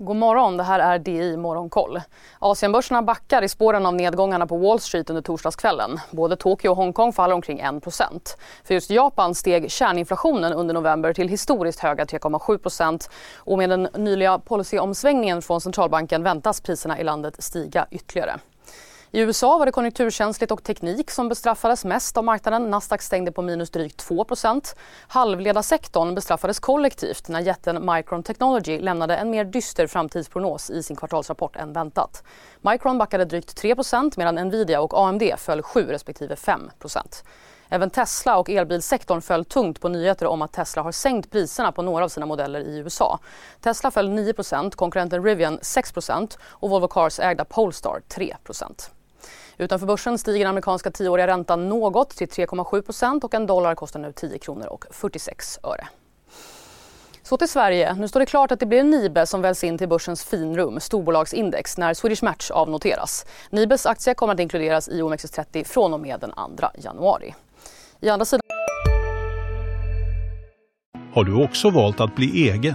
God morgon, det här är DI Morgonkoll. Asienbörserna backar i spåren av nedgångarna på Wall Street under torsdagskvällen. Både Tokyo och Hongkong faller omkring 1% För just Japan steg kärninflationen under november till historiskt höga 3,7 och med den nyliga policyomsvängningen från centralbanken väntas priserna i landet stiga ytterligare. I USA var det konjunkturkänsligt och teknik som bestraffades mest av marknaden. Nasdaq stängde på minus drygt 2% Halvledarsektorn bestraffades kollektivt när jätten Micron Technology lämnade en mer dyster framtidsprognos i sin kvartalsrapport än väntat. Micron backade drygt 3% medan Nvidia och AMD föll 7 respektive 5% Även Tesla och elbilsektorn föll tungt på nyheter om att Tesla har sänkt priserna på några av sina modeller i USA. Tesla föll 9% konkurrenten Rivian 6% och Volvo Cars ägda Polestar 3 Utanför börsen stiger den amerikanska tioåriga räntan något till 3,7% och en dollar kostar nu 10 kronor och 46 öre. Så till Sverige. Nu står det klart att det blir Nibe som väljs in till börsens finrum, storbolagsindex, när Swedish Match avnoteras. Nibes aktie kommer att inkluderas i OMXS30 från och med den 2 januari. I andra sidan... Har du också valt att bli egen?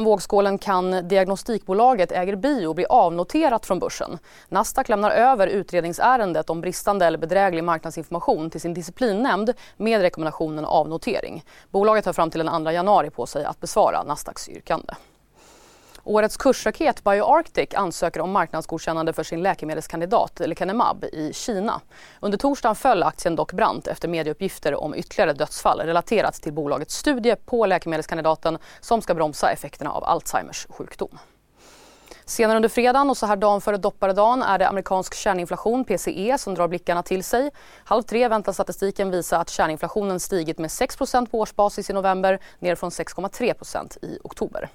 Vågskålen kan diagnostikbolaget Äger Bio bli avnoterat från börsen. Nasdaq lämnar över utredningsärendet om bristande eller bedräglig marknadsinformation till sin disciplinnämnd med rekommendationen avnotering. Bolaget har fram till den 2 januari på sig att besvara Nasdaqs yrkande. Årets kursraket BioArctic ansöker om marknadsgodkännande för sin läkemedelskandidat lecanemab i Kina. Under torsdagen föll aktien dock brant efter medieuppgifter om ytterligare dödsfall relaterat till bolagets studie på läkemedelskandidaten som ska bromsa effekterna av Alzheimers sjukdom. Senare under fredagen och så här dagen före dopparedagen är det amerikansk kärninflation, PCE, som drar blickarna till sig. Halv tre väntas statistiken visa att kärninflationen stigit med 6 på årsbasis i november ner från 6,3% i oktober.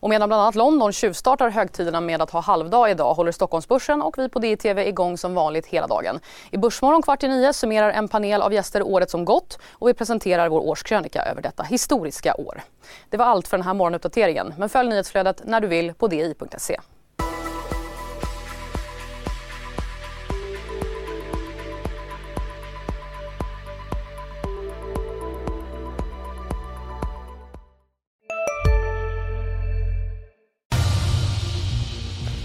Och medan bland annat London tjuvstartar högtiderna med att ha halvdag idag håller Stockholmsbörsen och vi på DTV igång som vanligt hela dagen. I Börsmorgon kvart i nio summerar en panel av gäster året som gått och vi presenterar vår årskrönika över detta historiska år. Det var allt för den här morgonuppdateringen men följ nyhetsflödet när du vill på di.se.